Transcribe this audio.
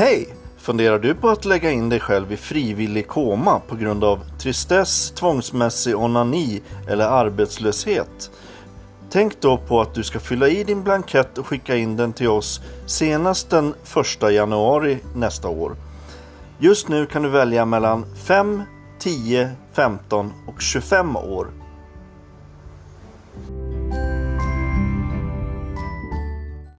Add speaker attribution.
Speaker 1: Hej! Funderar du på att lägga in dig själv i frivillig koma på grund av tristess, tvångsmässig onani eller arbetslöshet? Tänk då på att du ska fylla i din blankett och skicka in den till oss senast den 1 januari nästa år. Just nu kan du välja mellan 5, 10, 15 och 25 år